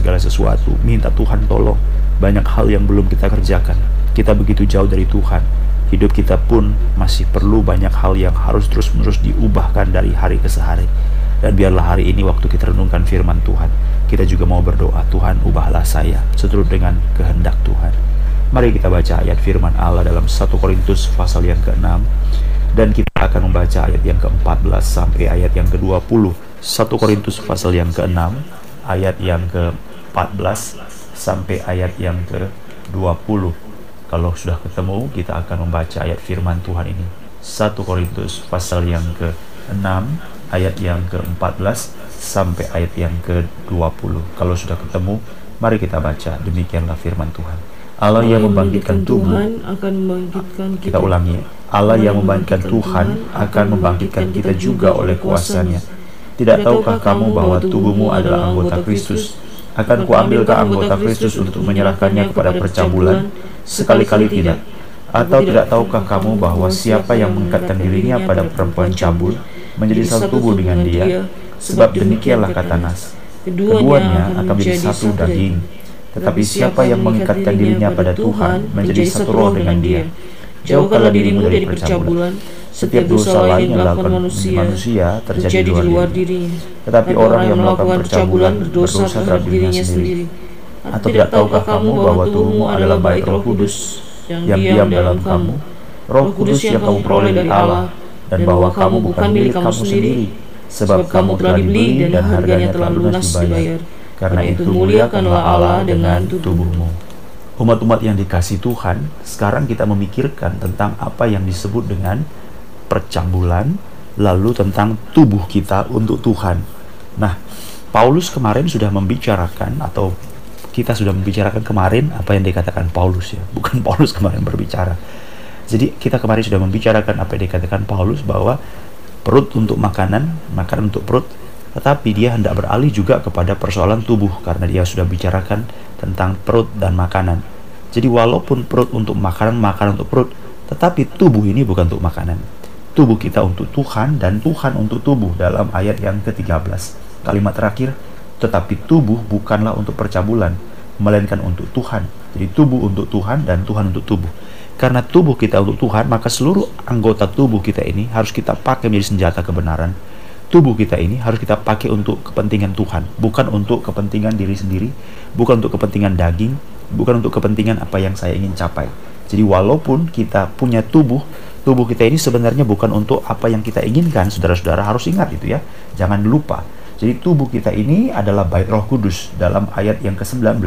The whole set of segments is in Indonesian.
segala sesuatu, minta Tuhan tolong. Banyak hal yang belum kita kerjakan. Kita begitu jauh dari Tuhan. Hidup kita pun masih perlu banyak hal yang harus terus-menerus diubahkan dari hari ke sehari. Dan biarlah hari ini waktu kita renungkan firman Tuhan, kita juga mau berdoa, Tuhan ubahlah saya seturut dengan kehendak Tuhan. Mari kita baca ayat firman Allah dalam 1 Korintus pasal yang ke-6 dan kita akan membaca ayat yang ke-14 sampai ayat yang ke-20 1 Korintus pasal yang ke-6 ayat yang ke-14 sampai ayat yang ke-20 kalau sudah ketemu kita akan membaca ayat firman Tuhan ini. 1 Korintus pasal yang ke-6 ayat yang ke-14 sampai ayat yang ke-20 kalau sudah ketemu mari kita baca. Demikianlah firman Tuhan. Allah yang membangkitkan tubuh. Akan membangkitkan kita, kita. ulangi. Allah yang membangkitkan Tuhan akan membangkitkan kita juga oleh kuasanya. tidak tahukah kamu bahwa tubuhmu adalah anggota Kristus? Akan kuambilkah anggota Kristus untuk menyerahkannya kepada percabulan? Sekali-kali tidak. Atau tidak tahukah kamu bahwa siapa yang mengikatkan dirinya pada perempuan cabul menjadi satu tubuh dengan dia? Sebab demikianlah kata Nas. Keduanya akan menjadi satu daging. Tetapi siapa yang mengikatkan dirinya pada Tuhan menjadi satu roh dengan dia. Jauhkanlah dirimu dari percabulan setiap dosa lain yang dilakukan manusia, manusia terjadi, di luar dirinya. Tetapi orang yang melakukan percabulan berdosa terhadap dirinya sendiri. Atau tidak tahukah kamu bahwa tubuhmu adalah baik roh kudus yang diam dalam kamu, roh kudus yang kamu peroleh dari Allah, dan bahwa kamu bukan milik kamu sendiri, sebab kamu telah dibeli dan harganya telah lunas dibayar. Karena itu muliakanlah Allah dengan tubuhmu. Umat-umat yang dikasih Tuhan, sekarang kita memikirkan tentang apa yang disebut dengan percabulan, lalu tentang tubuh kita untuk Tuhan. Nah, Paulus kemarin sudah membicarakan atau kita sudah membicarakan kemarin apa yang dikatakan Paulus ya, bukan Paulus kemarin berbicara. Jadi kita kemarin sudah membicarakan apa yang dikatakan Paulus bahwa perut untuk makanan, makanan untuk perut, tetapi dia hendak beralih juga kepada persoalan tubuh karena dia sudah bicarakan tentang perut dan makanan. Jadi walaupun perut untuk makanan, makanan untuk perut, tetapi tubuh ini bukan untuk makanan tubuh kita untuk Tuhan dan Tuhan untuk tubuh dalam ayat yang ke-13. Kalimat terakhir, tetapi tubuh bukanlah untuk percabulan, melainkan untuk Tuhan. Jadi tubuh untuk Tuhan dan Tuhan untuk tubuh. Karena tubuh kita untuk Tuhan, maka seluruh anggota tubuh kita ini harus kita pakai menjadi senjata kebenaran. Tubuh kita ini harus kita pakai untuk kepentingan Tuhan, bukan untuk kepentingan diri sendiri, bukan untuk kepentingan daging, bukan untuk kepentingan apa yang saya ingin capai. Jadi walaupun kita punya tubuh, tubuh kita ini sebenarnya bukan untuk apa yang kita inginkan, saudara-saudara harus ingat itu ya. Jangan lupa. Jadi tubuh kita ini adalah bait Roh Kudus dalam ayat yang ke-19.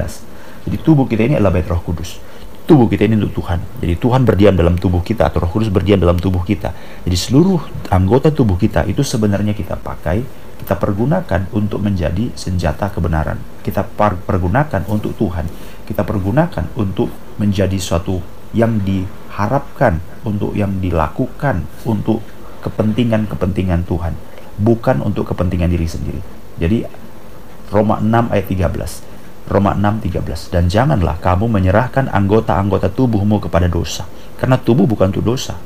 Jadi tubuh kita ini adalah bait Roh Kudus. Tubuh kita ini untuk Tuhan. Jadi Tuhan berdiam dalam tubuh kita atau Roh Kudus berdiam dalam tubuh kita. Jadi seluruh anggota tubuh kita itu sebenarnya kita pakai, kita pergunakan untuk menjadi senjata kebenaran. Kita pergunakan untuk Tuhan. Kita pergunakan untuk menjadi suatu yang diharapkan untuk yang dilakukan untuk kepentingan-kepentingan Tuhan, bukan untuk kepentingan diri sendiri. Jadi Roma 6 ayat 13. Roma 6 13 dan janganlah kamu menyerahkan anggota-anggota tubuhmu kepada dosa karena tubuh bukan untuk dosa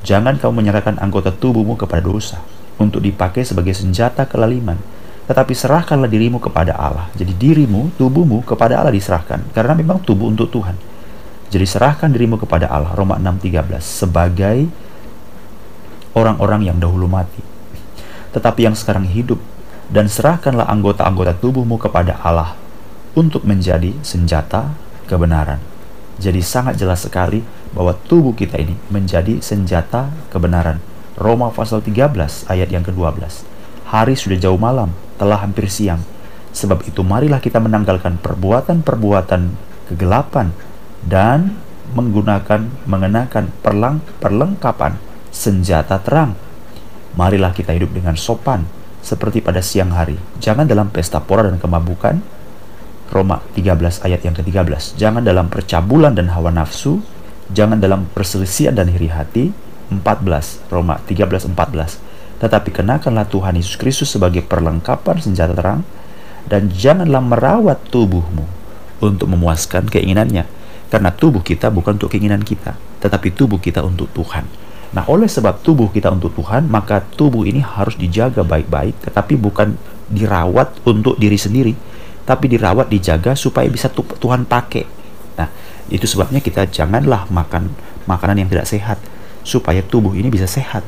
jangan kamu menyerahkan anggota tubuhmu kepada dosa untuk dipakai sebagai senjata kelaliman tetapi serahkanlah dirimu kepada Allah jadi dirimu tubuhmu kepada Allah diserahkan karena memang tubuh untuk Tuhan jadi serahkan dirimu kepada Allah Roma 6:13 sebagai orang-orang yang dahulu mati tetapi yang sekarang hidup dan serahkanlah anggota-anggota tubuhmu kepada Allah untuk menjadi senjata kebenaran. Jadi sangat jelas sekali bahwa tubuh kita ini menjadi senjata kebenaran. Roma pasal 13 ayat yang ke-12. Hari sudah jauh malam, telah hampir siang. Sebab itu marilah kita menanggalkan perbuatan-perbuatan kegelapan dan menggunakan mengenakan perlang, perlengkapan senjata terang. Marilah kita hidup dengan sopan seperti pada siang hari. Jangan dalam pesta pora dan kemabukan. Roma 13 ayat yang ke-13. Jangan dalam percabulan dan hawa nafsu, jangan dalam perselisihan dan iri hati. 14 Roma 13 14. Tetapi kenakanlah Tuhan Yesus Kristus sebagai perlengkapan senjata terang dan janganlah merawat tubuhmu untuk memuaskan keinginannya karena tubuh kita bukan untuk keinginan kita, tetapi tubuh kita untuk Tuhan. Nah, oleh sebab tubuh kita untuk Tuhan, maka tubuh ini harus dijaga baik-baik, tetapi bukan dirawat untuk diri sendiri, tapi dirawat, dijaga supaya bisa Tuhan pakai. Nah, itu sebabnya kita janganlah makan makanan yang tidak sehat supaya tubuh ini bisa sehat.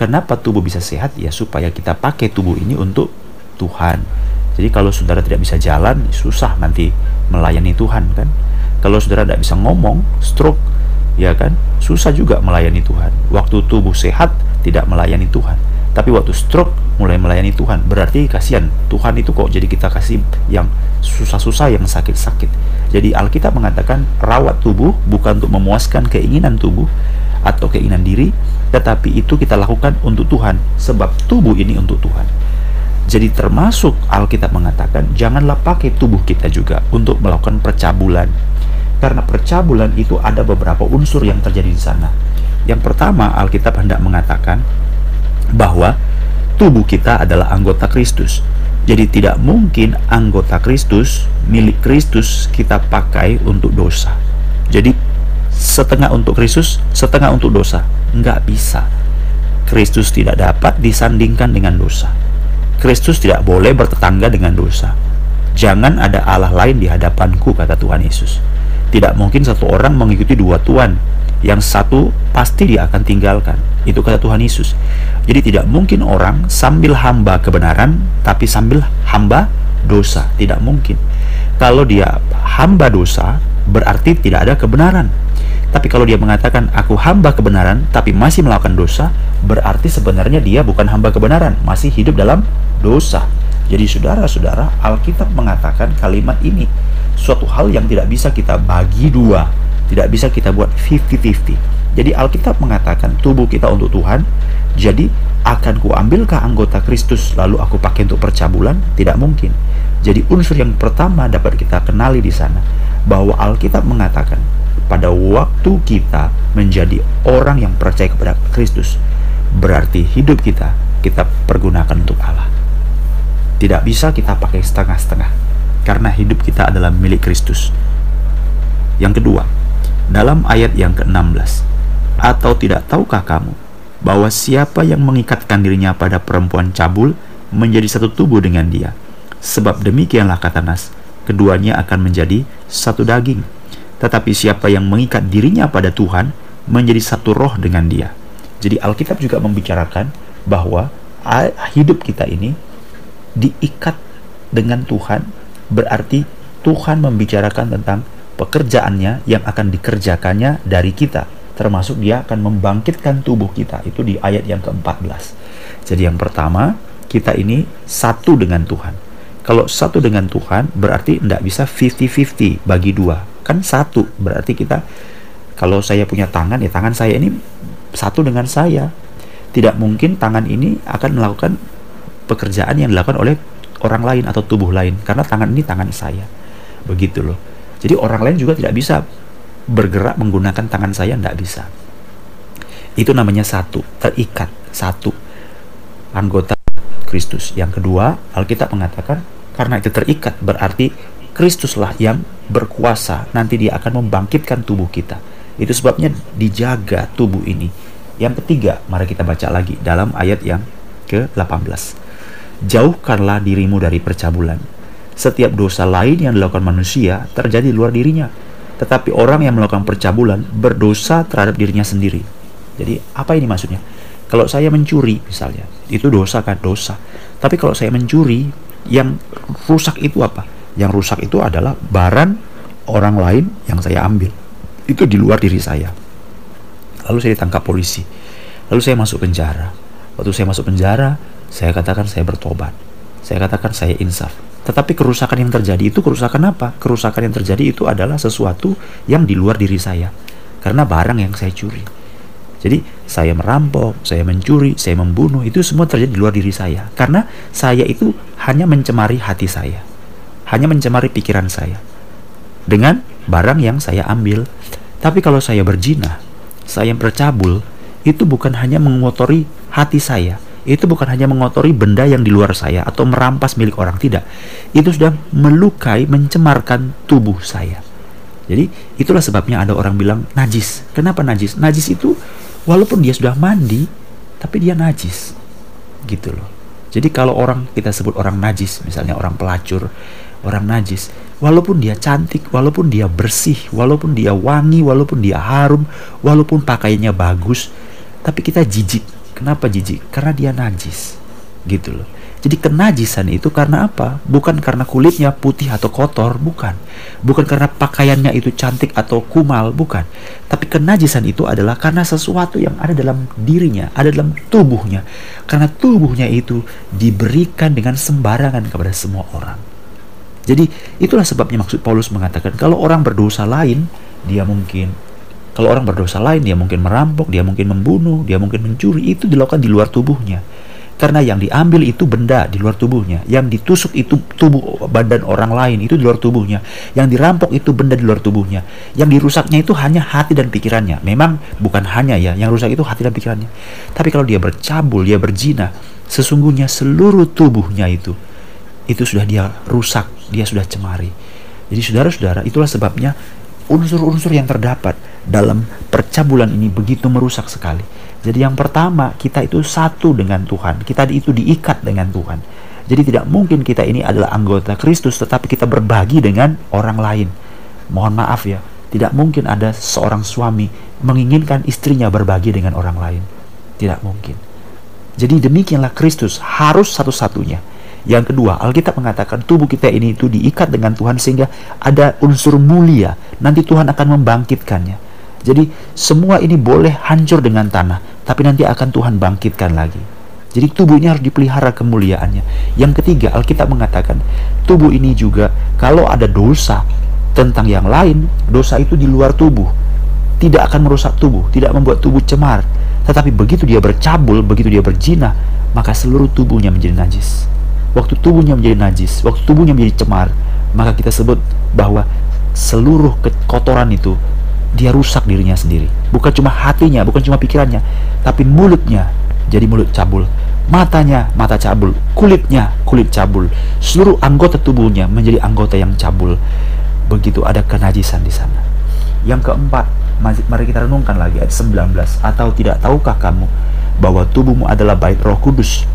Kenapa tubuh bisa sehat? Ya supaya kita pakai tubuh ini untuk Tuhan. Jadi kalau saudara tidak bisa jalan, susah nanti melayani Tuhan kan. Kalau saudara tidak bisa ngomong, stroke, ya kan, susah juga melayani Tuhan. Waktu tubuh sehat, tidak melayani Tuhan. Tapi waktu stroke mulai melayani Tuhan, berarti kasihan Tuhan itu kok jadi kita kasih yang susah-susah, yang sakit-sakit. Jadi Alkitab mengatakan rawat tubuh bukan untuk memuaskan keinginan tubuh atau keinginan diri, tetapi itu kita lakukan untuk Tuhan, sebab tubuh ini untuk Tuhan. Jadi termasuk Alkitab mengatakan janganlah pakai tubuh kita juga untuk melakukan percabulan. Karena percabulan itu ada beberapa unsur yang terjadi di sana. Yang pertama, Alkitab hendak mengatakan bahwa tubuh kita adalah anggota Kristus. Jadi tidak mungkin anggota Kristus, milik Kristus kita pakai untuk dosa. Jadi setengah untuk Kristus, setengah untuk dosa. Enggak bisa. Kristus tidak dapat disandingkan dengan dosa. Kristus tidak boleh bertetangga dengan dosa. Jangan ada Allah lain di hadapanku, kata Tuhan Yesus. Tidak mungkin satu orang mengikuti dua Tuhan. Yang satu pasti dia akan tinggalkan. Itu kata Tuhan Yesus. Jadi tidak mungkin orang sambil hamba kebenaran tapi sambil hamba dosa. Tidak mungkin. Kalau dia hamba dosa berarti tidak ada kebenaran. Tapi kalau dia mengatakan aku hamba kebenaran tapi masih melakukan dosa, berarti sebenarnya dia bukan hamba kebenaran, masih hidup dalam dosa. Jadi saudara-saudara, Alkitab mengatakan kalimat ini suatu hal yang tidak bisa kita bagi dua, tidak bisa kita buat 50-50. Jadi Alkitab mengatakan tubuh kita untuk Tuhan. Jadi akan kuambilkah anggota Kristus lalu aku pakai untuk percabulan? Tidak mungkin. Jadi unsur yang pertama dapat kita kenali di sana bahwa Alkitab mengatakan pada waktu kita menjadi orang yang percaya kepada Kristus berarti hidup kita kita pergunakan untuk Allah. Tidak bisa kita pakai setengah-setengah karena hidup kita adalah milik Kristus. Yang kedua, dalam ayat yang ke-16 atau tidak tahukah kamu bahwa siapa yang mengikatkan dirinya pada perempuan cabul menjadi satu tubuh dengan dia? Sebab demikianlah kata Nas, keduanya akan menjadi satu daging. Tetapi siapa yang mengikat dirinya pada Tuhan menjadi satu roh dengan dia. Jadi Alkitab juga membicarakan bahwa hidup kita ini diikat dengan Tuhan berarti Tuhan membicarakan tentang pekerjaannya yang akan dikerjakannya dari kita. Termasuk dia akan membangkitkan tubuh kita. Itu di ayat yang ke-14 jadi yang pertama kita ini satu dengan Tuhan. Kalau satu dengan Tuhan berarti tidak bisa 50-50 bagi dua. Kan satu berarti kita kalau saya punya tangan ya tangan saya ini satu dengan saya. Tidak mungkin tangan ini akan melakukan pekerjaan yang dilakukan oleh orang lain atau tubuh lain karena tangan ini tangan saya begitu loh jadi orang lain juga tidak bisa bergerak menggunakan tangan saya tidak bisa. Itu namanya satu, terikat, satu. Anggota Kristus. Yang kedua, Alkitab mengatakan karena itu terikat berarti Kristuslah yang berkuasa. Nanti dia akan membangkitkan tubuh kita. Itu sebabnya dijaga tubuh ini. Yang ketiga, mari kita baca lagi dalam ayat yang ke-18. Jauhkanlah dirimu dari percabulan. Setiap dosa lain yang dilakukan manusia terjadi luar dirinya tetapi orang yang melakukan percabulan berdosa terhadap dirinya sendiri. Jadi apa ini maksudnya? Kalau saya mencuri misalnya, itu dosa kan dosa. Tapi kalau saya mencuri, yang rusak itu apa? Yang rusak itu adalah barang orang lain yang saya ambil. Itu di luar diri saya. Lalu saya ditangkap polisi. Lalu saya masuk penjara. Waktu saya masuk penjara, saya katakan saya bertobat. Saya katakan saya insaf tetapi kerusakan yang terjadi itu kerusakan apa? Kerusakan yang terjadi itu adalah sesuatu yang di luar diri saya. Karena barang yang saya curi. Jadi saya merampok, saya mencuri, saya membunuh, itu semua terjadi di luar diri saya. Karena saya itu hanya mencemari hati saya. Hanya mencemari pikiran saya. Dengan barang yang saya ambil. Tapi kalau saya berzina, saya bercabul, itu bukan hanya mengotori hati saya, itu bukan hanya mengotori benda yang di luar saya atau merampas milik orang tidak. Itu sudah melukai mencemarkan tubuh saya. Jadi itulah sebabnya ada orang bilang najis. Kenapa najis? Najis itu walaupun dia sudah mandi tapi dia najis. Gitu loh. Jadi kalau orang kita sebut orang najis, misalnya orang pelacur, orang najis, walaupun dia cantik, walaupun dia bersih, walaupun dia wangi, walaupun dia harum, walaupun pakaiannya bagus, tapi kita jijik. Kenapa jijik? Karena dia najis. Gitu loh. Jadi kenajisan itu karena apa? Bukan karena kulitnya putih atau kotor, bukan. Bukan karena pakaiannya itu cantik atau kumal, bukan. Tapi kenajisan itu adalah karena sesuatu yang ada dalam dirinya, ada dalam tubuhnya. Karena tubuhnya itu diberikan dengan sembarangan kepada semua orang. Jadi itulah sebabnya maksud Paulus mengatakan kalau orang berdosa lain, dia mungkin kalau orang berdosa lain, dia mungkin merampok, dia mungkin membunuh, dia mungkin mencuri, itu dilakukan di luar tubuhnya karena yang diambil itu benda di luar tubuhnya, yang ditusuk itu tubuh badan orang lain itu di luar tubuhnya, yang dirampok itu benda di luar tubuhnya, yang dirusaknya itu hanya hati dan pikirannya. Memang bukan hanya ya, yang rusak itu hati dan pikirannya. Tapi kalau dia bercabul, dia berzina, sesungguhnya seluruh tubuhnya itu itu sudah dia rusak, dia sudah cemari. Jadi saudara-saudara, itulah sebabnya unsur-unsur yang terdapat dalam percabulan ini begitu merusak sekali. Jadi yang pertama, kita itu satu dengan Tuhan. Kita itu diikat dengan Tuhan. Jadi tidak mungkin kita ini adalah anggota Kristus tetapi kita berbagi dengan orang lain. Mohon maaf ya, tidak mungkin ada seorang suami menginginkan istrinya berbagi dengan orang lain. Tidak mungkin. Jadi demikianlah Kristus harus satu-satunya. Yang kedua, Alkitab mengatakan tubuh kita ini itu diikat dengan Tuhan sehingga ada unsur mulia. Nanti Tuhan akan membangkitkannya. Jadi semua ini boleh hancur dengan tanah, tapi nanti akan Tuhan bangkitkan lagi. Jadi tubuh ini harus dipelihara kemuliaannya. Yang ketiga, Alkitab mengatakan tubuh ini juga kalau ada dosa tentang yang lain, dosa itu di luar tubuh. Tidak akan merusak tubuh, tidak membuat tubuh cemar. Tetapi begitu dia bercabul, begitu dia berzina, maka seluruh tubuhnya menjadi najis. Waktu tubuhnya menjadi najis, waktu tubuhnya menjadi cemar, maka kita sebut bahwa seluruh kotoran itu dia rusak dirinya sendiri. Bukan cuma hatinya, bukan cuma pikirannya, tapi mulutnya jadi mulut cabul. Matanya, mata cabul. Kulitnya, kulit cabul. Seluruh anggota tubuhnya menjadi anggota yang cabul. Begitu ada kenajisan di sana. Yang keempat, mari kita renungkan lagi ayat 19. Atau tidak tahukah kamu bahwa tubuhmu adalah bait roh kudus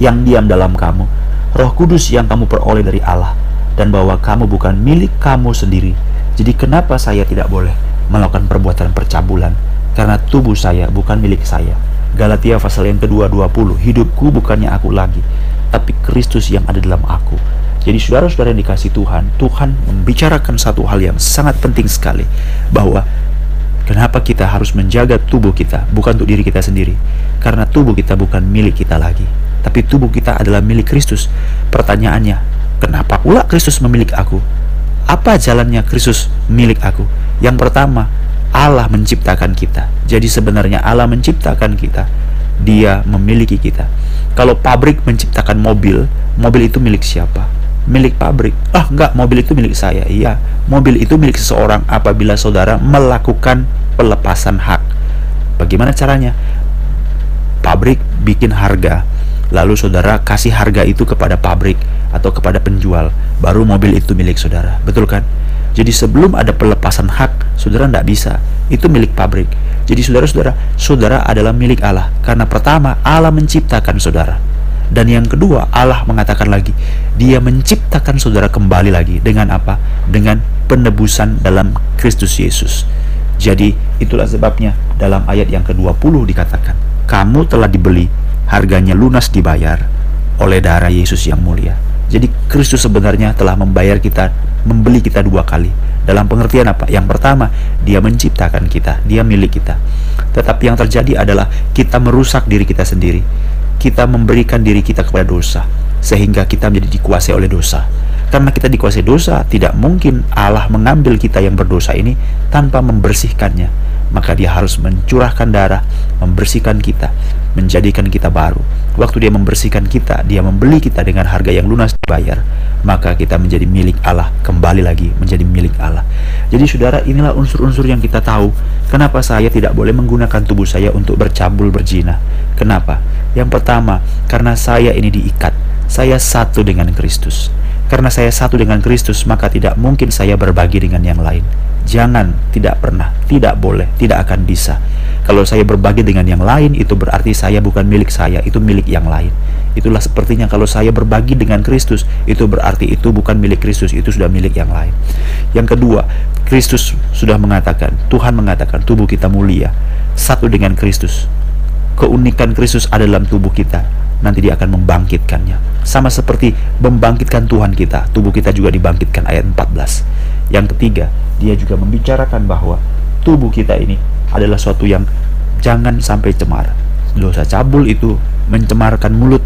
yang diam dalam kamu. Roh kudus yang kamu peroleh dari Allah. Dan bahwa kamu bukan milik kamu sendiri, jadi kenapa saya tidak boleh melakukan perbuatan percabulan? Karena tubuh saya bukan milik saya. Galatia pasal yang kedua 20 Hidupku bukannya aku lagi Tapi Kristus yang ada dalam aku Jadi saudara-saudara yang dikasih Tuhan Tuhan membicarakan satu hal yang sangat penting sekali Bahwa Kenapa kita harus menjaga tubuh kita Bukan untuk diri kita sendiri Karena tubuh kita bukan milik kita lagi Tapi tubuh kita adalah milik Kristus Pertanyaannya Kenapa pula Kristus memiliki aku apa jalannya Kristus milik aku? Yang pertama, Allah menciptakan kita. Jadi sebenarnya Allah menciptakan kita. Dia memiliki kita. Kalau pabrik menciptakan mobil, mobil itu milik siapa? Milik pabrik. Ah, enggak, mobil itu milik saya. Iya, mobil itu milik seseorang apabila saudara melakukan pelepasan hak. Bagaimana caranya? Pabrik bikin harga, lalu saudara kasih harga itu kepada pabrik atau kepada penjual, baru mobil itu milik saudara. Betul kan? Jadi sebelum ada pelepasan hak, saudara tidak bisa. Itu milik pabrik. Jadi saudara-saudara, saudara adalah milik Allah. Karena pertama, Allah menciptakan saudara. Dan yang kedua, Allah mengatakan lagi, dia menciptakan saudara kembali lagi. Dengan apa? Dengan penebusan dalam Kristus Yesus. Jadi itulah sebabnya dalam ayat yang ke-20 dikatakan, kamu telah dibeli harganya lunas dibayar oleh darah Yesus yang mulia. Jadi Kristus sebenarnya telah membayar kita, membeli kita dua kali. Dalam pengertian apa? Yang pertama, dia menciptakan kita, dia milik kita. Tetapi yang terjadi adalah kita merusak diri kita sendiri. Kita memberikan diri kita kepada dosa, sehingga kita menjadi dikuasai oleh dosa. Karena kita dikuasai dosa, tidak mungkin Allah mengambil kita yang berdosa ini tanpa membersihkannya. Maka dia harus mencurahkan darah, membersihkan kita, menjadikan kita baru. Waktu dia membersihkan kita, dia membeli kita dengan harga yang lunas dibayar, maka kita menjadi milik Allah, kembali lagi menjadi milik Allah. Jadi saudara, inilah unsur-unsur yang kita tahu. Kenapa saya tidak boleh menggunakan tubuh saya untuk bercabul berzina? Kenapa? Yang pertama, karena saya ini diikat. Saya satu dengan Kristus. Karena saya satu dengan Kristus, maka tidak mungkin saya berbagi dengan yang lain. Jangan, tidak pernah, tidak boleh, tidak akan bisa. Kalau saya berbagi dengan yang lain, itu berarti saya bukan milik saya, itu milik yang lain. Itulah sepertinya kalau saya berbagi dengan Kristus, itu berarti itu bukan milik Kristus, itu sudah milik yang lain. Yang kedua, Kristus sudah mengatakan, Tuhan mengatakan tubuh kita mulia, satu dengan Kristus. Keunikan Kristus ada dalam tubuh kita, nanti dia akan membangkitkannya. Sama seperti membangkitkan Tuhan kita, tubuh kita juga dibangkitkan ayat 14. Yang ketiga, dia juga membicarakan bahwa tubuh kita ini adalah suatu yang jangan sampai cemar. Dosa cabul itu mencemarkan mulut,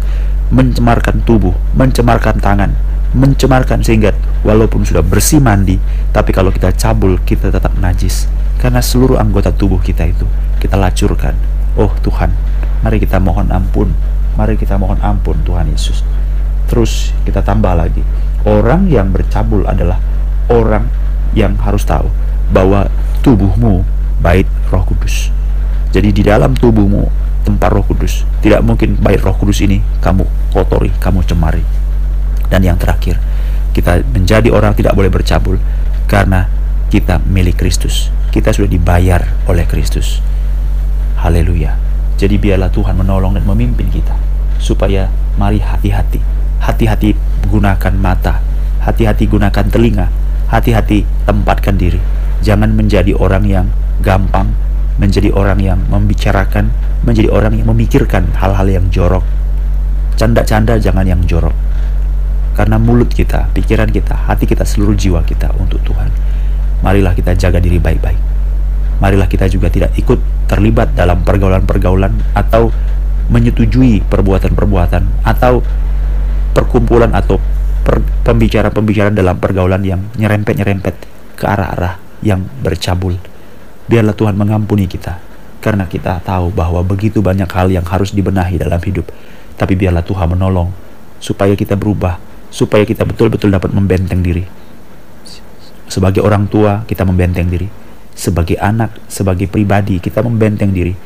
mencemarkan tubuh, mencemarkan tangan, mencemarkan sehingga walaupun sudah bersih mandi, tapi kalau kita cabul kita tetap najis karena seluruh anggota tubuh kita itu kita lacurkan. Oh Tuhan, mari kita mohon ampun Mari kita mohon ampun Tuhan Yesus. Terus kita tambah lagi, orang yang bercabul adalah orang yang harus tahu bahwa tubuhmu bait Roh Kudus. Jadi di dalam tubuhmu tempat Roh Kudus. Tidak mungkin bait Roh Kudus ini kamu kotori, kamu cemari. Dan yang terakhir, kita menjadi orang tidak boleh bercabul karena kita milik Kristus. Kita sudah dibayar oleh Kristus. Haleluya. Jadi biarlah Tuhan menolong dan memimpin kita supaya mari hati-hati. Hati-hati gunakan mata, hati-hati gunakan telinga, hati-hati tempatkan diri. Jangan menjadi orang yang gampang, menjadi orang yang membicarakan, menjadi orang yang memikirkan hal-hal yang jorok. Canda-canda jangan yang jorok. Karena mulut kita, pikiran kita, hati kita, seluruh jiwa kita untuk Tuhan. Marilah kita jaga diri baik-baik marilah kita juga tidak ikut terlibat dalam pergaulan-pergaulan atau menyetujui perbuatan-perbuatan atau perkumpulan atau pembicaraan-pembicaraan dalam pergaulan yang nyerempet-nyerempet ke arah-arah yang bercabul. Biarlah Tuhan mengampuni kita karena kita tahu bahwa begitu banyak hal yang harus dibenahi dalam hidup. Tapi biarlah Tuhan menolong supaya kita berubah, supaya kita betul-betul dapat membenteng diri. Sebagai orang tua, kita membenteng diri sebagai anak, sebagai pribadi, kita membenteng diri.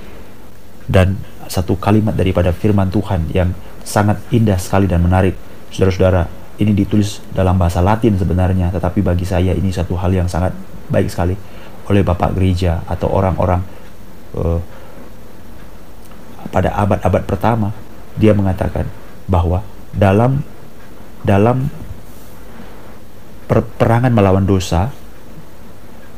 Dan satu kalimat daripada firman Tuhan yang sangat indah sekali dan menarik. Saudara-saudara, ini ditulis dalam bahasa Latin sebenarnya, tetapi bagi saya ini satu hal yang sangat baik sekali oleh Bapak Gereja atau orang-orang uh, pada abad-abad pertama. Dia mengatakan bahwa dalam dalam perangan melawan dosa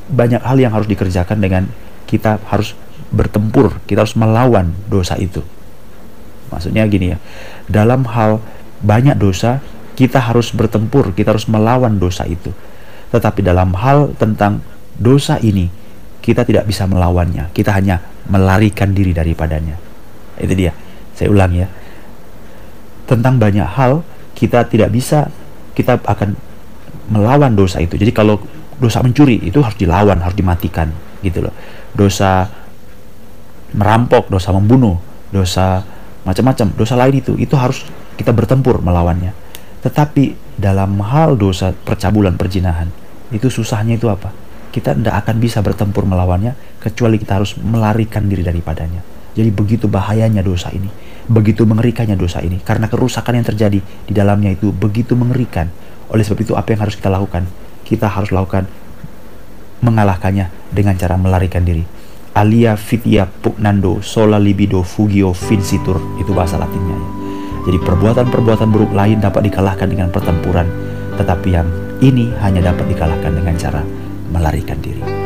banyak hal yang harus dikerjakan dengan kita harus bertempur, kita harus melawan dosa itu. Maksudnya gini ya, dalam hal banyak dosa, kita harus bertempur, kita harus melawan dosa itu. Tetapi dalam hal tentang dosa ini, kita tidak bisa melawannya, kita hanya melarikan diri daripadanya. Itu dia, saya ulang ya. Tentang banyak hal, kita tidak bisa, kita akan melawan dosa itu. Jadi kalau dosa mencuri itu harus dilawan, harus dimatikan gitu loh. Dosa merampok, dosa membunuh, dosa macam-macam, dosa lain itu itu harus kita bertempur melawannya. Tetapi dalam hal dosa percabulan, perjinahan, itu susahnya itu apa? Kita tidak akan bisa bertempur melawannya kecuali kita harus melarikan diri daripadanya. Jadi begitu bahayanya dosa ini, begitu mengerikannya dosa ini karena kerusakan yang terjadi di dalamnya itu begitu mengerikan. Oleh sebab itu apa yang harus kita lakukan? kita harus lakukan mengalahkannya dengan cara melarikan diri. Alia fitia pugnando sola libido fugio vincitur itu bahasa latinnya ya. Jadi perbuatan-perbuatan buruk lain dapat dikalahkan dengan pertempuran, tetapi yang ini hanya dapat dikalahkan dengan cara melarikan diri.